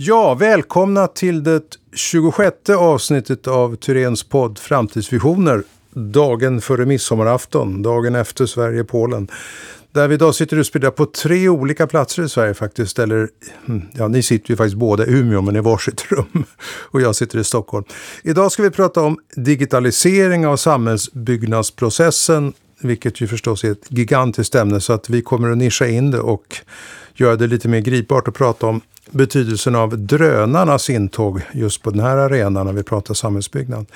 Ja, välkomna till det 26 avsnittet av Tyrens podd Framtidsvisioner. Dagen före midsommarafton, dagen efter Sverige-Polen. Där vi idag sitter utspridda på tre olika platser i Sverige faktiskt. Eller, hmm, ja, ni sitter ju faktiskt båda i Umeå men i varsitt rum. Och jag sitter i Stockholm. Idag ska vi prata om digitalisering av samhällsbyggnadsprocessen. Vilket ju förstås är ett gigantiskt ämne så att vi kommer att nischa in det och göra det lite mer gripbart och prata om betydelsen av drönarnas intåg just på den här arenan när vi pratar samhällsbyggnad.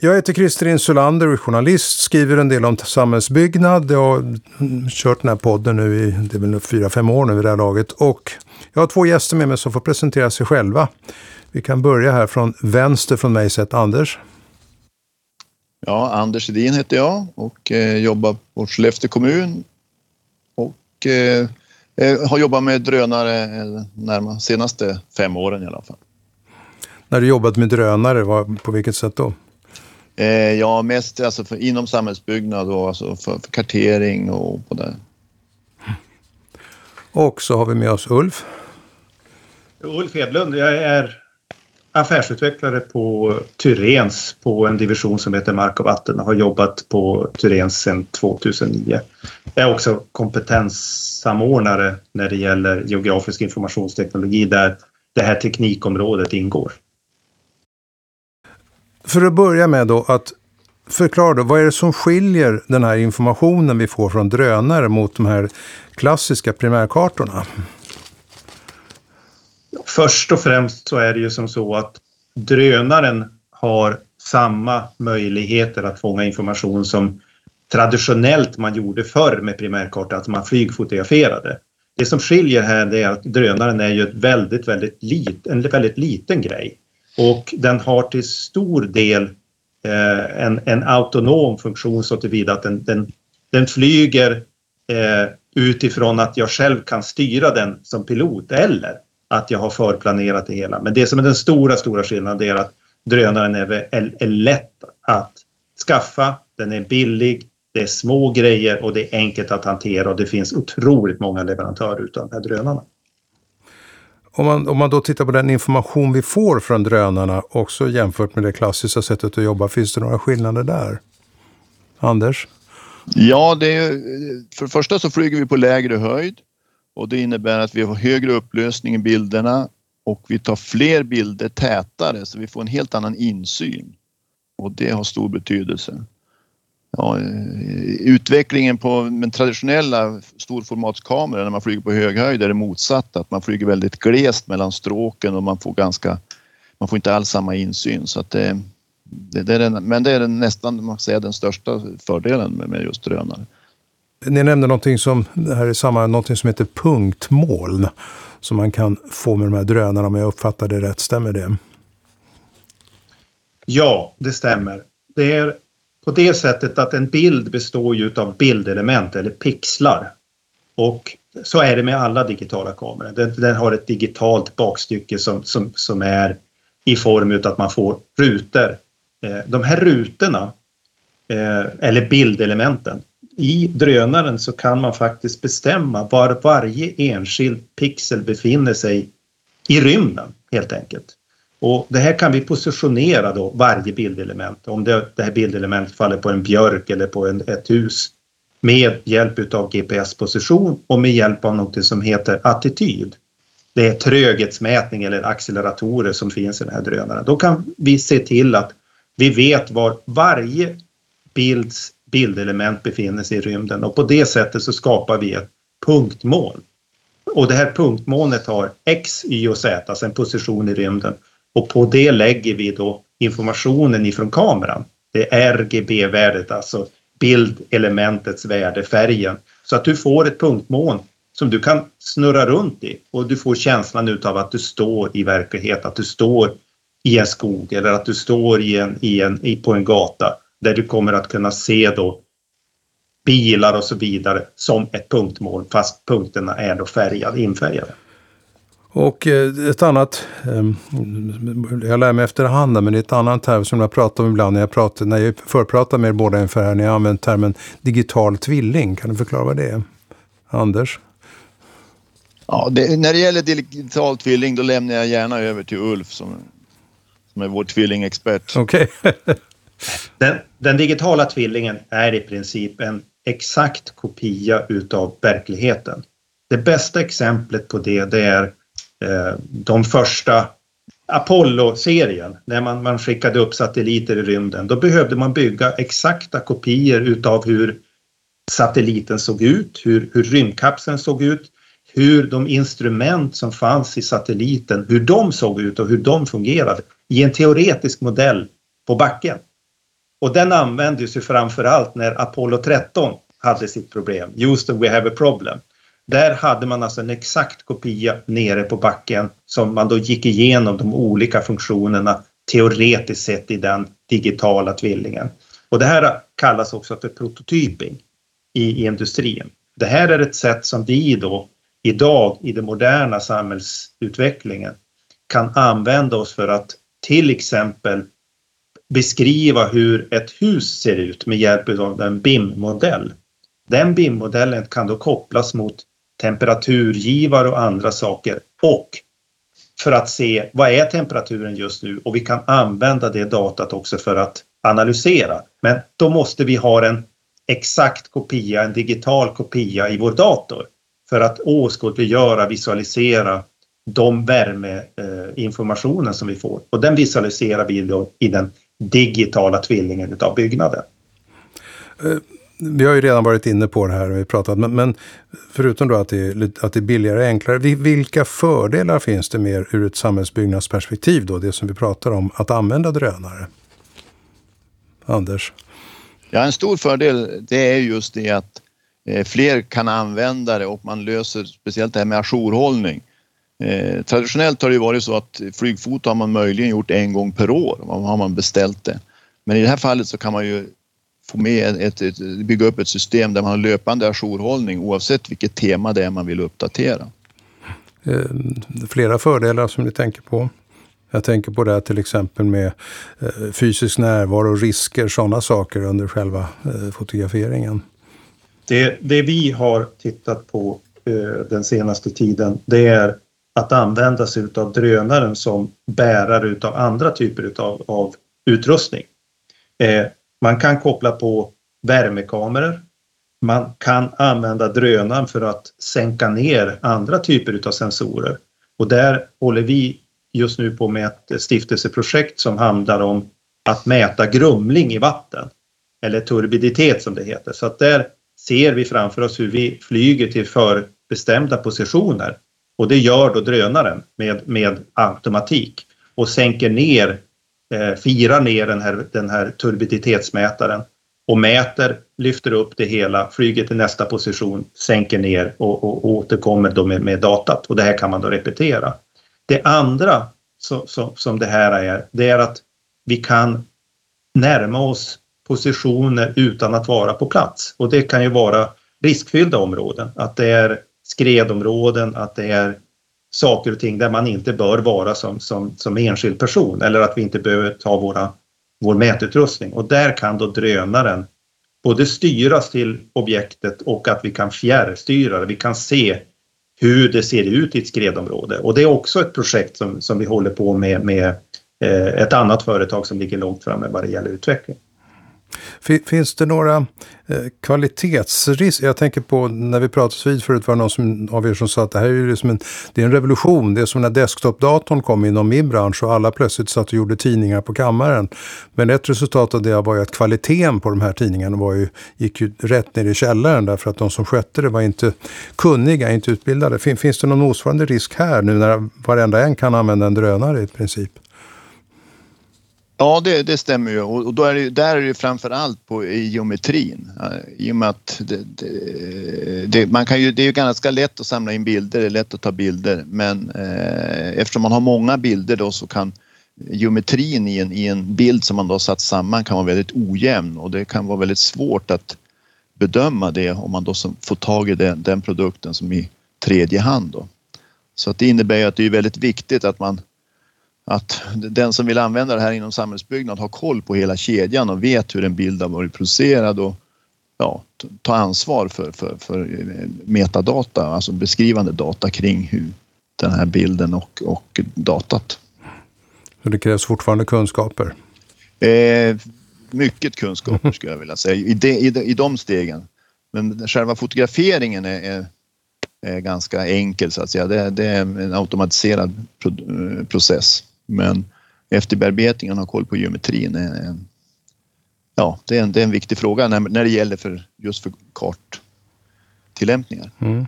Jag heter Christer Insulander och är journalist, skriver en del om samhällsbyggnad. Jag har kört den här podden nu i det är väl fyra, fem år nu vid det här laget. Och jag har två gäster med mig som får presentera sig själva. Vi kan börja här från vänster från mig sett. Anders. Ja, Anders Edin heter jag och eh, jobbar på Skellefteå kommun. Och eh, eh har jobbat med drönare eh, närmast senaste fem åren i alla fall. När du jobbat med drönare, var, på vilket sätt då? Eh, ja, mest alltså för, inom samhällsbyggnad och alltså för, för kartering och på det. Och så har vi med oss Ulf. Ulf Hedlund, jag är affärsutvecklare på Tyrens på en division som heter Mark och vatten och har jobbat på Tyrens sedan 2009. Jag är också kompetenssamordnare när det gäller geografisk informationsteknologi där det här teknikområdet ingår. För att börja med då att förklara då, vad är det som skiljer den här informationen vi får från drönare mot de här klassiska primärkartorna? Först och främst så är det ju som så att drönaren har samma möjligheter att fånga information som traditionellt man gjorde förr med primärkarta, att man flygfotograferade. Det som skiljer här är att drönaren är ju ett väldigt, väldigt lit, en väldigt liten grej. Och den har till stor del eh, en, en autonom funktion så tillvida att den, den, den flyger eh, utifrån att jag själv kan styra den som pilot eller att jag har förplanerat det hela. Men det som är den stora, stora skillnaden är att drönaren är, är, är lätt att skaffa, den är billig, det är små grejer och det är enkelt att hantera och det finns otroligt många leverantörer utav de här drönarna. Om man, om man då tittar på den information vi får från drönarna också jämfört med det klassiska sättet att jobba, finns det några skillnader där? Anders? Ja, det är, för det första så flyger vi på lägre höjd och det innebär att vi har högre upplösning i bilderna och vi tar fler bilder tätare så vi får en helt annan insyn och det har stor betydelse ja, eh, utvecklingen på den traditionella storformatskameror när man flyger på hög höjd är det motsatta. Att man flyger väldigt glest mellan stråken och man får ganska, man får inte alls samma insyn. Så att det, det, det är den, men det är den, nästan man säga, den största fördelen med, med just drönare. Ni nämnde någonting som, det här är samma, någonting som heter punktmoln som man kan få med de här drönarna om jag uppfattar det rätt. Stämmer det? Ja, det stämmer. Det är på det sättet att en bild består ju av bildelement eller pixlar. Och så är det med alla digitala kameror. Den, den har ett digitalt bakstycke som, som, som är i form av att man får rutor. Eh, de här rutorna, eh, eller bildelementen, i drönaren så kan man faktiskt bestämma var varje enskild pixel befinner sig i rymden helt enkelt. Och det här kan vi positionera då varje bildelement. Om det, det här bildelementet faller på en björk eller på en, ett hus med hjälp av GPS-position och med hjälp av något som heter attityd. Det är tröghetsmätning eller acceleratorer som finns i den här drönaren. Då kan vi se till att vi vet var varje bilds bildelement befinner sig i rymden och på det sättet så skapar vi ett punktmål. Och det här punktmålet har X, Y och Z, alltså en position i rymden och på det lägger vi då informationen ifrån kameran. Det är RGB-värdet, alltså bildelementets värde, färgen. Så att du får ett punktmål som du kan snurra runt i och du får känslan utav att du står i verklighet, att du står i en skog eller att du står i en, i en, på en gata där du kommer att kunna se då bilar och så vidare som ett punktmål fast punkterna är då färgade, infärgade. Och eh, ett annat, ehm, jag lär mig efterhand men det är ett annat term som jag pratar om ibland när jag, pratar, när jag förpratar med er båda inför här, när jag använder termen digital tvilling. Kan du förklara vad det är? Anders? Ja, det, när det gäller digital tvilling då lämnar jag gärna över till Ulf som, som är vår tvillingexpert. Okej. Den, den digitala tvillingen är i princip en exakt kopia utav verkligheten. Det bästa exemplet på det, det är eh, de första Apollo-serien, när man, man skickade upp satelliter i rymden. Då behövde man bygga exakta kopior utav hur satelliten såg ut, hur, hur rymdkapseln såg ut, hur de instrument som fanns i satelliten, hur de såg ut och hur de fungerade i en teoretisk modell på backen. Och den användes ju framförallt när Apollo 13 hade sitt problem. Houston, we have a problem. Där hade man alltså en exakt kopia nere på backen som man då gick igenom de olika funktionerna teoretiskt sett i den digitala tvillingen. Och det här kallas också för prototyping i industrin. Det här är ett sätt som vi då idag i den moderna samhällsutvecklingen kan använda oss för att till exempel beskriva hur ett hus ser ut med hjälp av en BIM-modell. Den BIM-modellen kan då kopplas mot temperaturgivare och andra saker och för att se vad är temperaturen just nu och vi kan använda det datat också för att analysera. Men då måste vi ha en exakt kopia, en digital kopia i vår dator för att åskådliggöra, visualisera de värmeinformationen som vi får. Och den visualiserar vi då i den digitala tvillingen utav byggnaden. Eh, vi har ju redan varit inne på det här och vi pratat, men, men förutom då att det, är, att det är billigare och enklare, vilka fördelar finns det mer ur ett samhällsbyggnadsperspektiv då, det som vi pratar om, att använda drönare? Anders? Ja, en stor fördel det är just det att eh, fler kan använda det och man löser speciellt det här med ajourhållning. Eh, traditionellt har det varit så att flygfoto har man möjligen gjort en gång per år, har man beställt det. Men i det här fallet så kan man ju få med ett, ett, bygga upp ett system där man har löpande ajourhållning oavsett vilket tema det är man vill uppdatera. Eh, flera fördelar som ni tänker på? Jag tänker på det här till exempel med eh, fysisk närvaro, risker, sådana saker under själva eh, fotograferingen. Det, det vi har tittat på den senaste tiden det är att använda sig av drönaren som bärare utav andra typer utav, av utrustning. Eh, man kan koppla på värmekameror. Man kan använda drönaren för att sänka ner andra typer utav sensorer. Och där håller vi just nu på med ett stiftelseprojekt som handlar om att mäta grumling i vatten. Eller turbiditet som det heter. Så att där ser vi framför oss hur vi flyger till förbestämda positioner. Och det gör då drönaren med, med automatik och sänker ner, eh, firar ner den här, den här turbiditetsmätaren och mäter, lyfter upp det hela, flyger till nästa position, sänker ner och, och, och återkommer då med, med datat. Och det här kan man då repetera. Det andra så, så, som det här är, det är att vi kan närma oss positioner utan att vara på plats. Och det kan ju vara riskfyllda områden, att det är skredområden, att det är saker och ting där man inte bör vara som, som, som enskild person eller att vi inte behöver ta våra, vår mätutrustning. Och där kan då drönaren både styras till objektet och att vi kan fjärrstyra det. Vi kan se hur det ser ut i ett skredområde. Och det är också ett projekt som, som vi håller på med med eh, ett annat företag som ligger långt framme vad det gäller utveckling. Finns det några eh, kvalitetsrisker? Jag tänker på när vi pratade vid förut var det någon som, av er som sa att det här är liksom en, det är en revolution. Det är som när desktopdatorn kom inom min bransch och alla plötsligt satt och gjorde tidningar på kammaren. Men ett resultat av det var ju att kvaliteten på de här tidningarna var ju, gick ju rätt ner i källaren därför att de som skötte det var inte kunniga, inte utbildade. Finns det någon motsvarande risk här nu när varenda en kan använda en drönare i princip? Ja, det, det stämmer ju och, då är det, där är det framför allt på geometrin. I och med att det, det, det, man kan ju, det är ju ganska lätt att samla in bilder, det är lätt att ta bilder men eh, eftersom man har många bilder då så kan geometrin i en, i en bild som man då satt samman kan vara väldigt ojämn och det kan vara väldigt svårt att bedöma det om man då får tag i den, den produkten som i tredje hand. Då. Så att det innebär ju att det är väldigt viktigt att man att den som vill använda det här inom samhällsbyggnad har koll på hela kedjan och vet hur en bild har varit producerad och ja, ta ansvar för, för, för metadata, alltså beskrivande data kring hur den här bilden och, och datat. Så det krävs fortfarande kunskaper? Eh, mycket kunskaper skulle jag vilja säga i, de, i, de, i de stegen. Men själva fotograferingen är, är, är ganska enkel så att säga. Det, det är en automatiserad pro, process. Men efterbearbetningen och koll på geometrin är en, ja, det är en, det är en viktig fråga när, när det gäller för, just för karttillämpningar. Mm.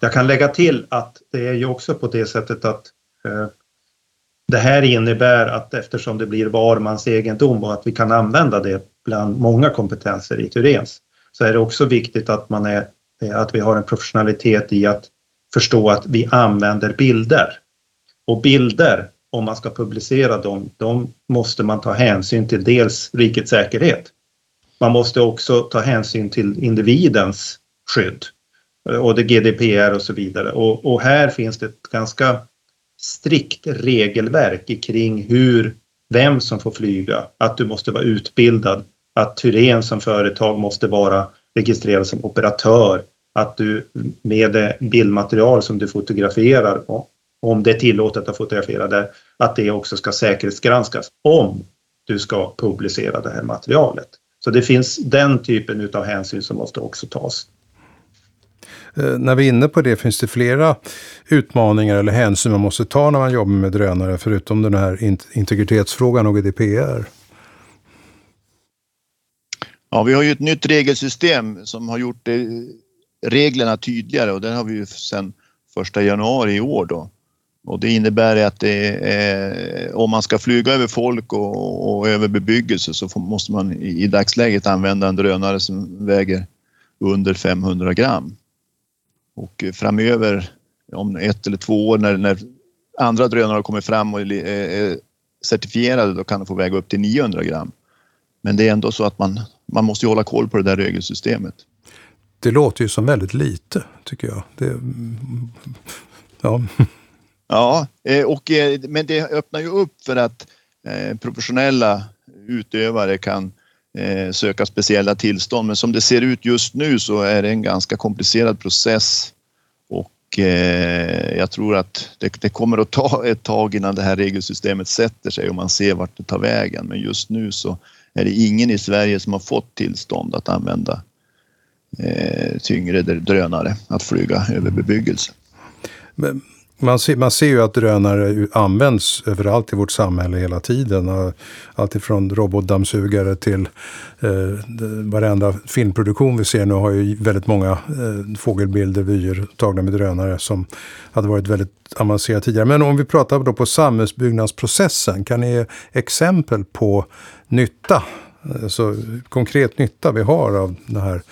Jag kan lägga till att det är ju också på det sättet att eh, det här innebär att eftersom det blir var mans egendom och att vi kan använda det bland många kompetenser i Turens så är det också viktigt att, man är, att vi har en professionalitet i att förstå att vi använder bilder. Och bilder, om man ska publicera dem, de måste man ta hänsyn till dels rikets säkerhet. Man måste också ta hänsyn till individens skydd eh, och det GDPR och så vidare. Och, och här finns det ett ganska strikt regelverk kring hur, vem som får flyga, att du måste vara utbildad, att Tyren som företag måste vara registrerad som operatör, att du med det bildmaterial som du fotograferar, om det är tillåtet att fotografera där, att det också ska säkerhetsgranskas om du ska publicera det här materialet. Så det finns den typen av hänsyn som måste också tas. Eh, när vi är inne på det, finns det flera utmaningar eller hänsyn man måste ta när man jobbar med drönare, förutom den här integritetsfrågan och GDPR? Ja, vi har ju ett nytt regelsystem som har gjort det, reglerna tydligare och det har vi ju sedan första januari i år då. Och det innebär att det är, eh, om man ska flyga över folk och, och över bebyggelse så får, måste man i, i dagsläget använda en drönare som väger under 500 gram. Och eh, framöver, om ett eller två år när, när andra drönare har kommit fram och är certifierade, då kan de få väga upp till 900 gram. Men det är ändå så att man, man måste hålla koll på det där regelsystemet. Det låter ju som väldigt lite, tycker jag. Det, mm, ja ja, eh, och, eh, men det öppnar ju upp för att eh, professionella utövare kan söka speciella tillstånd. Men som det ser ut just nu så är det en ganska komplicerad process och jag tror att det, det, kommer att ta ett tag innan det här regelsystemet sätter sig och man ser vart det tar vägen. Men just nu så är det ingen i Sverige som har fått tillstånd att använda tyngre drönare att flyga över bebyggelse. Men man ser, man ser ju att drönare används överallt i vårt samhälle hela tiden. Alltifrån robotdammsugare till eh, varenda filmproduktion vi ser nu har ju väldigt många eh, fågelbilder, vyer tagna med drönare som hade varit väldigt avancerat tidigare. Men om vi pratar då på samhällsbyggnadsprocessen, kan ni ge exempel på nytta, alltså konkret nytta vi har av det här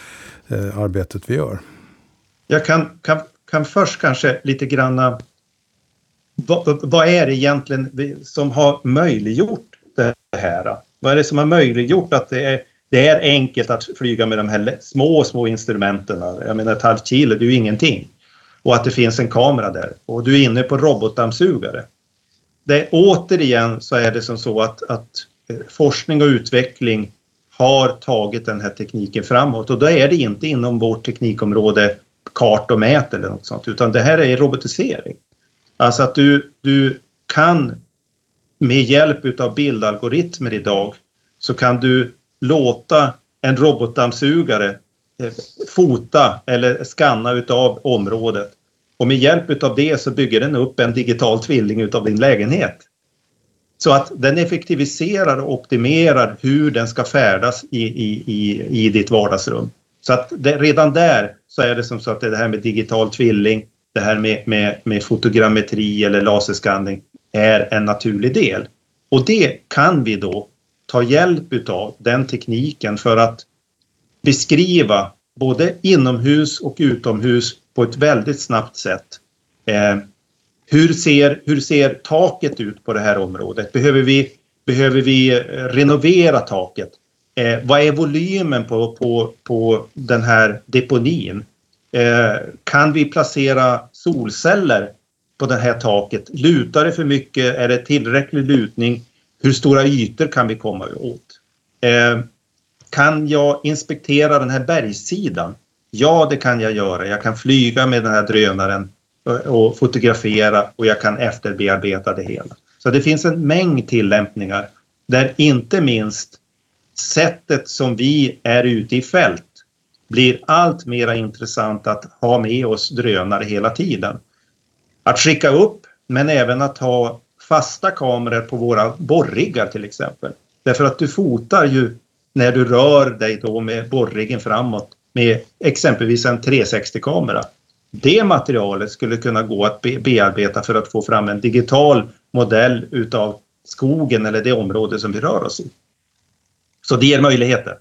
eh, arbetet vi gör? Jag kan, kan, kan först kanske lite granna vad, vad är det egentligen som har möjliggjort det här? Vad är det som har möjliggjort att det är, det är enkelt att flyga med de här små, små instrumenten? Jag menar ett halvt kilo, det är ju ingenting. Och att det finns en kamera där. Och du är inne på robotdammsugare. Det, återigen så är det som så att, att eh, forskning och utveckling har tagit den här tekniken framåt och då är det inte inom vårt teknikområde kart och mät eller något sånt utan det här är robotisering. Alltså att du, du kan med hjälp av bildalgoritmer idag så kan du låta en robotdammsugare eh, fota eller skanna utav området. Och med hjälp utav det så bygger den upp en digital tvilling utav din lägenhet. Så att den effektiviserar och optimerar hur den ska färdas i, i, i, i ditt vardagsrum. Så att det, redan där så är det som så att det, är det här med digital tvilling det här med, med, med fotogrammetri eller laserskanning är en naturlig del. Och det kan vi då ta hjälp utav den tekniken för att beskriva både inomhus och utomhus på ett väldigt snabbt sätt. Eh, hur, ser, hur ser taket ut på det här området? Behöver vi, behöver vi eh, renovera taket? Eh, vad är volymen på, på, på den här deponin? Eh, kan vi placera solceller på det här taket? Lutar det för mycket? Är det tillräcklig lutning? Hur stora ytor kan vi komma åt? Eh, kan jag inspektera den här bergssidan? Ja, det kan jag göra. Jag kan flyga med den här drönaren och fotografera och jag kan efterbearbeta det hela. Så det finns en mängd tillämpningar där inte minst sättet som vi är ute i fält blir allt mer intressant att ha med oss drönare hela tiden. Att skicka upp men även att ha fasta kameror på våra borriggar till exempel. Därför att du fotar ju när du rör dig då med borriggen framåt med exempelvis en 360-kamera. Det materialet skulle kunna gå att bearbeta för att få fram en digital modell utav skogen eller det område som vi rör oss i. Så det ger möjligheter.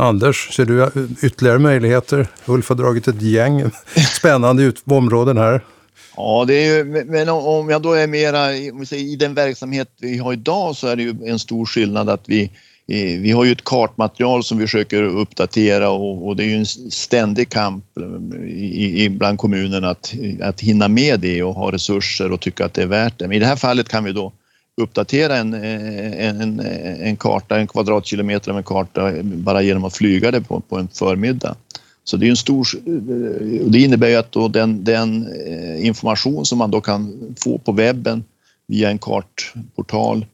Anders, ser du ytterligare möjligheter? Ulf har dragit ett gäng spännande områden här. Ja, det är ju, men om jag då är mera i den verksamhet vi har idag så är det ju en stor skillnad att vi vi har ju ett kartmaterial som vi försöker uppdatera och, och det är ju en ständig kamp i, i, bland kommunerna att, att hinna med det och ha resurser och tycka att det är värt det. Men i det här fallet kan vi då uppdatera eh, en, en, en karta, en kvadratkilometer av en karta bara genom att flyga det på, på en förmiddag. Så det är en stor... Eh, det innebär ju att då den, den eh, information som man då kan få på webben via en kartportal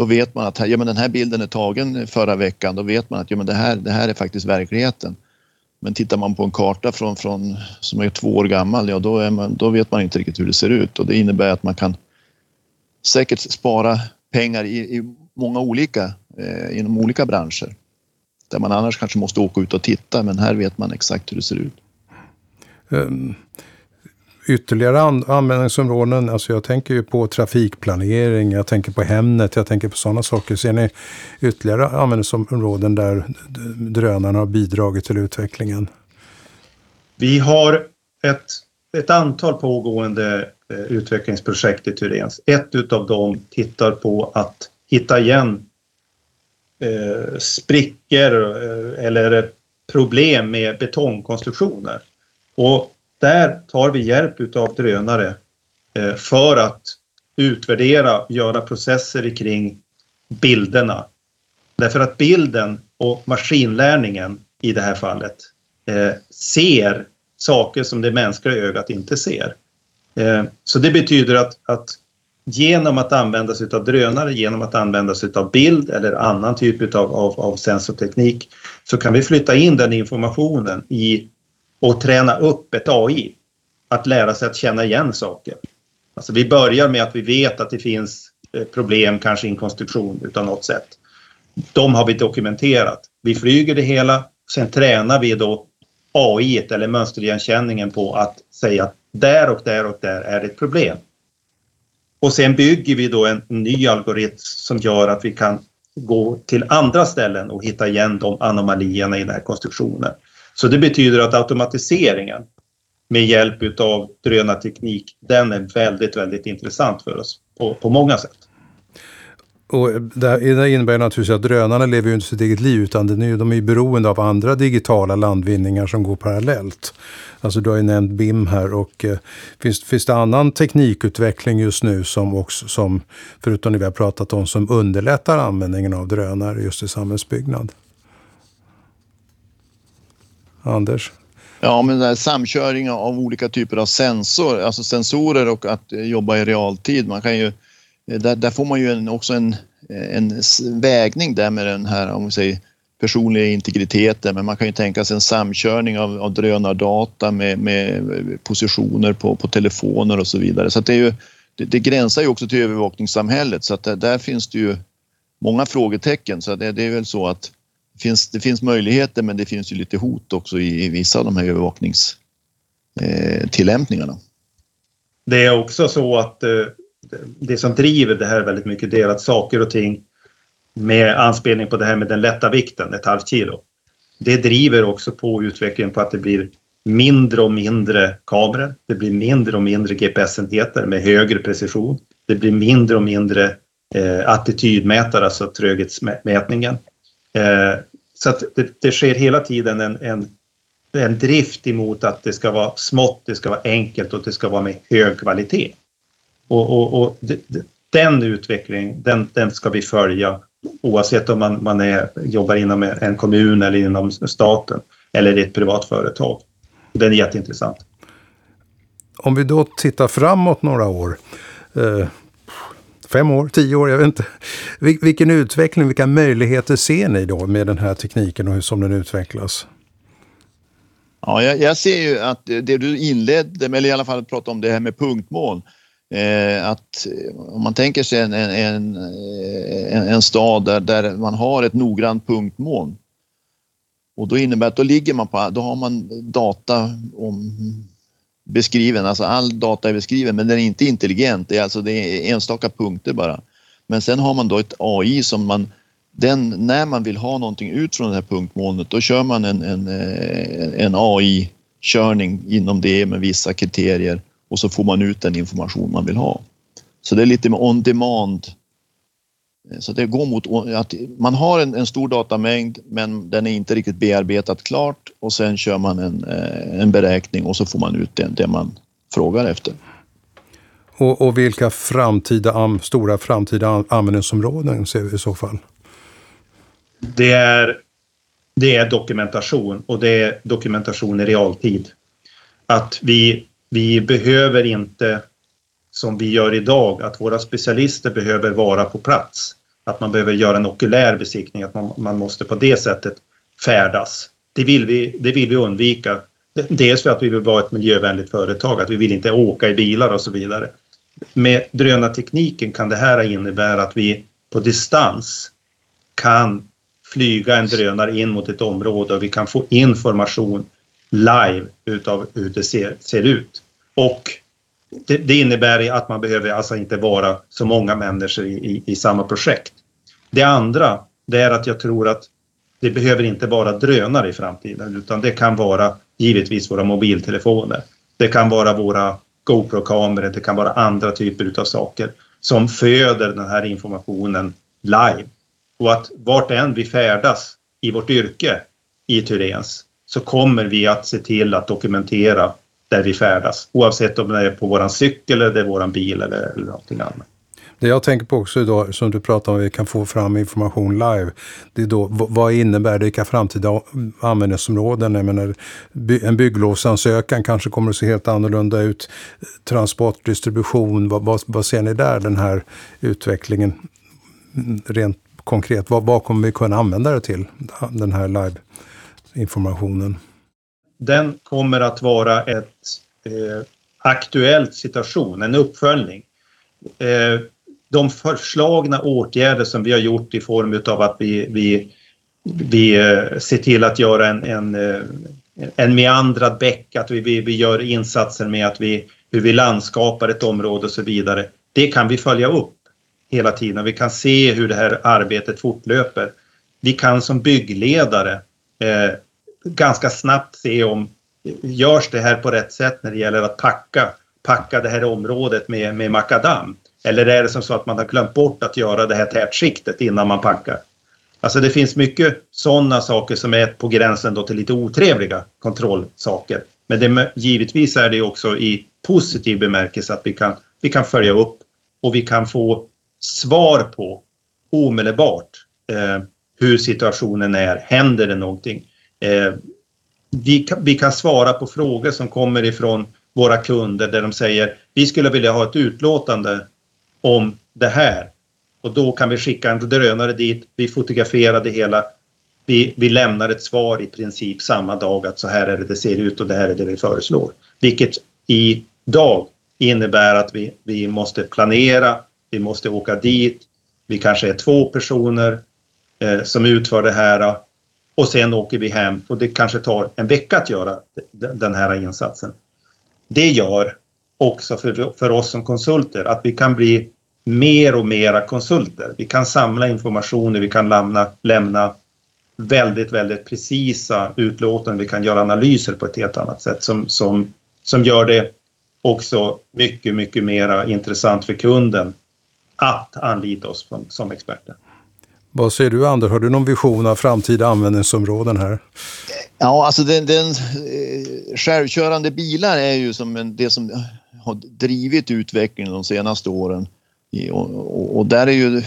då vet man att ja, men den här bilden är tagen förra veckan. Då vet man att ja, men det, här, det här är faktiskt verkligheten. Men tittar man på en karta från, från, som är två år gammal, ja, då, man, då vet man inte riktigt hur det ser ut. Och det innebär att man kan säkert spara pengar i, i många olika, eh, inom olika branscher. Där man annars kanske måste åka ut och titta, men här vet man exakt hur det ser ut. Um, ytterligare an användningsområden, alltså jag tänker ju på trafikplanering, jag tänker på Hemnet, jag tänker på sådana saker. Ser ni ytterligare användningsområden där drönarna har bidragit till utvecklingen? Vi har ett, ett antal pågående Eh, utvecklingsprojekt i Turens. Ett utav dem tittar på att hitta igen eh, sprickor eh, eller problem med betongkonstruktioner. Och där tar vi hjälp utav drönare eh, för att utvärdera, göra processer kring bilderna. Därför att bilden och maskinlärningen i det här fallet eh, ser saker som det mänskliga ögat inte ser. Eh, så det betyder att, att genom att använda sig av drönare, genom att använda sig av bild eller annan typ av, av, av sensorteknik så kan vi flytta in den informationen i och träna upp ett AI att lära sig att känna igen saker. Alltså vi börjar med att vi vet att det finns eh, problem, kanske i en konstruktion utav något sätt. De har vi dokumenterat. Vi flyger det hela, sen tränar vi då AI eller mönsterigenkänningen på att säga att där och där och där är ett problem. Och sen bygger vi då en ny algoritm som gör att vi kan gå till andra ställen och hitta igen de anomalierna i den här konstruktionen. Så det betyder att automatiseringen med hjälp av drönarteknik, den är väldigt, väldigt intressant för oss på, på många sätt. Och det innebär naturligtvis att drönarna lever ju inte sitt eget liv utan de är ju beroende av andra digitala landvinningar som går parallellt. Alltså du har ju nämnt BIM här och eh, finns, finns det annan teknikutveckling just nu som också, som, förutom det vi har pratat om, som underlättar användningen av drönare just i samhällsbyggnad? Anders? Ja, men den samköring av olika typer av sensor, alltså sensorer och att eh, jobba i realtid. Man kan ju, Eh, där, där får man ju en, också en, eh, en vägning där med den här, om vi säger personliga integriteten, men man kan ju tänka sig en samkörning av, av drönardata med, med eh, positioner på, på telefoner och så vidare. Så det, är ju, det, det, gränsar ju också till övervakningssamhället så att där, där finns det ju många frågetecken. Så det, det är väl så att finns, det finns möjligheter men det finns ju lite hot också i, i vissa av de här övervakningstillämpningarna. Eh, det är också så att eh, det som driver det här väldigt mycket det är att saker och ting med anspelning på det här med den lätta vikten, ett halvt kilo. Det driver också på utvecklingen på att det blir mindre och mindre kameror. Det blir mindre och mindre GPS-enheter med högre precision. Det blir mindre och mindre eh, attitydmätare, alltså tröghetsmätningen. Eh, så att det, det, sker hela tiden en, en, en drift emot att det ska vara smått, det ska vara enkelt och det ska vara med hög kvalitet. Och, och, och den utvecklingen, den, den ska vi följa oavsett om man, man är, jobbar inom en kommun eller inom staten eller i ett privat företag. Den är jätteintressant. Om vi då tittar framåt några år, eh, fem år, tio år, jag vet inte. Vilken utveckling, vilka möjligheter ser ni då med den här tekniken och hur som den utvecklas? Ja, jag, jag ser ju att det du inledde med, eller i alla fall prata om det här med punktmål. Eh, att eh, om man tänker sig en, en, eh, en, en stad där, där man har ett noggrant punktmål och då innebär att då ligger man på, då har man data om beskriven, alltså all data är beskriven men den är inte intelligent, det är alltså det är enstaka punkter bara. Men sen har man då ett AI som man, den, när man vill ha någonting ut från det här punktmolnet då kör man en, en, en AI-körning inom det med vissa kriterier och så får man ut den information man vill ha. Så det är lite med on demand så det går mot att man har en, en, stor datamängd men den är inte riktigt bearbetat klart och sen kör man en, eh, en beräkning och så får man ut det, det man frågar efter. Och, och, vilka framtida, stora framtida användningsområden ser vi i så fall? Det är, det är dokumentation och det är dokumentation i realtid. Att vi, vi behöver inte som vi gör idag, att våra specialister behöver vara på plats. Att man behöver göra en okulär besiktning, att man, man måste på det sättet färdas. Det vill, vi, det vill vi undvika. Dels för att vi vill vara ett miljövänligt företag, att vi vill inte åka i bilar och så vidare. Med drönartekniken kan det här innebära att vi på distans kan flyga en drönare in mot ett område och vi kan få information live utav hur det ser, ser ut. Och det, det, innebär att man behöver alltså inte vara så många människor i, i, i, samma projekt. Det andra, det är att jag tror att det behöver inte vara drönare i framtiden, utan det kan vara givetvis våra mobiltelefoner. Det kan vara våra GoPro-kameror, det kan vara andra typer av saker som föder den här informationen live. Och att vart än vi färdas i vårt yrke i Tyrens så kommer vi att se till att dokumentera där vi färdas. Oavsett om det är på våran cykel eller det är våran bil eller, eller någonting annat. Det jag tänker på också idag, som du pratar om, vi kan få fram information live. Det är då, vad innebär det, vilka framtida användningsområden? Jag menar, en bygglovsansökan kanske kommer att se helt annorlunda ut. Transport, distribution, vad, vad, vad ser ni där, den här utvecklingen? Mm, rent konkret, vad, vad kommer vi kunna använda det till, den här live informationen? den kommer att vara ett eh, aktuellt situation, en uppföljning. Eh, de förslagna åtgärder som vi har gjort i form av att vi, vi, vi eh, ser till att göra en, en, eh, en meandrad bäck, att vi, vi, vi gör insatser med att vi, hur vi landskapar ett område och så vidare. Det kan vi följa upp hela tiden. Vi kan se hur det här arbetet fortlöper. Vi kan som byggledare eh, ganska snabbt se om görs det här på rätt sätt när det gäller att packa, packa det här området med, med makadam? Eller är det som så att man har glömt bort att göra det här tätskiktet innan man packar? Alltså det finns mycket sådana saker som är på gränsen då till lite otrevliga kontrollsaker. Men det, givetvis är det också i positiv bemärkelse att vi kan, vi kan följa upp och vi kan få svar på omedelbart eh, hur situationen är. Händer det någonting? Eh, vi, kan, vi kan svara på frågor som kommer ifrån våra kunder där de säger vi skulle vilja ha ett utlåtande om det här. Och då kan vi skicka en drönare dit, vi fotograferar det hela. Vi, vi lämnar ett svar i princip samma dag att så här är det det ser ut och det här är det vi föreslår. Vilket idag innebär att vi, vi måste planera, vi måste åka dit, vi kanske är två personer Eh, som utför det här eh, och sen åker vi hem och det kanske tar en vecka att göra den här insatsen. Det gör också för, för oss som konsulter att vi kan bli mer och mera konsulter. Vi kan samla informationer, vi kan lämna, lämna väldigt, väldigt precisa utlåtanden. Vi kan göra analyser på ett helt annat sätt som, som, som gör det också mycket, mycket mera intressant för kunden att anlita oss som, som experter. Vad säger du Anders, har du någon vision av framtida användningsområden här? Ja, alltså den, den eh, självkörande bilar är ju som en, det som har drivit utvecklingen de senaste åren. Och, och, och, där är ju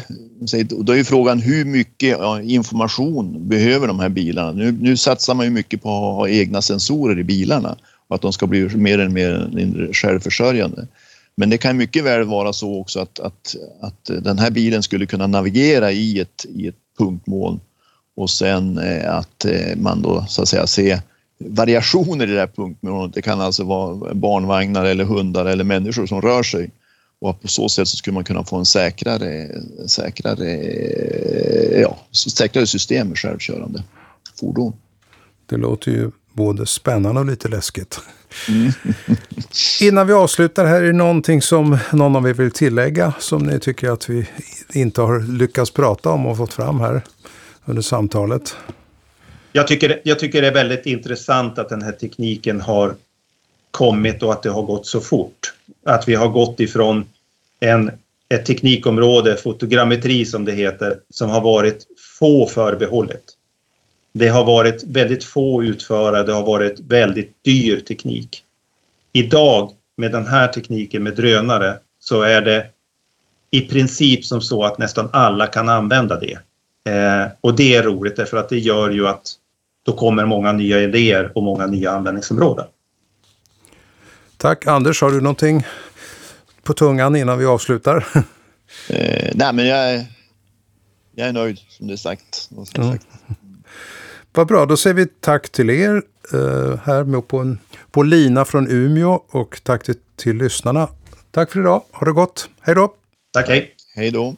då är frågan hur mycket information behöver de här bilarna? Nu, nu satsar man ju mycket på att ha egna sensorer i bilarna och att de ska bli mer eller mer självförsörjande. Men det kan mycket väl vara så också att, att, att den här bilen skulle kunna navigera i ett, i ett punktmoln och sen eh, att eh, man då så att säga ser variationer i det här punktmolnet. Det kan alltså vara barnvagnar eller hundar eller människor som rör sig och på så sätt så skulle man kunna få en säkrare, säkrare, eh, ja, säkrare system med självkörande fordon. Det låter ju både spännande och lite läskigt. Mm. Innan vi avslutar här, är det någonting som någon av er vill tillägga som ni tycker att vi inte har lyckats prata om och fått fram här under samtalet? Jag tycker, jag tycker det är väldigt intressant att den här tekniken har kommit och att det har gått så fort. Att vi har gått ifrån en, ett teknikområde, fotogrammetri som det heter, som har varit få förbehållet. Det har varit väldigt få utförare, det har varit väldigt dyr teknik. Idag med den här tekniken med drönare så är det i princip som så att nästan alla kan använda det. Eh, och det är roligt därför att det gör ju att då kommer många nya idéer och många nya användningsområden. Tack. Anders, har du någonting på tungan innan vi avslutar? Eh, nej, men jag är, jag är nöjd som det är sagt. Mm. sagt. Vad bra, då säger vi tack till er eh, här med på, en, på Lina från Umeå och tack till, till lyssnarna. Tack för idag, ha det gott, hej då! Tack, hej! Hej då!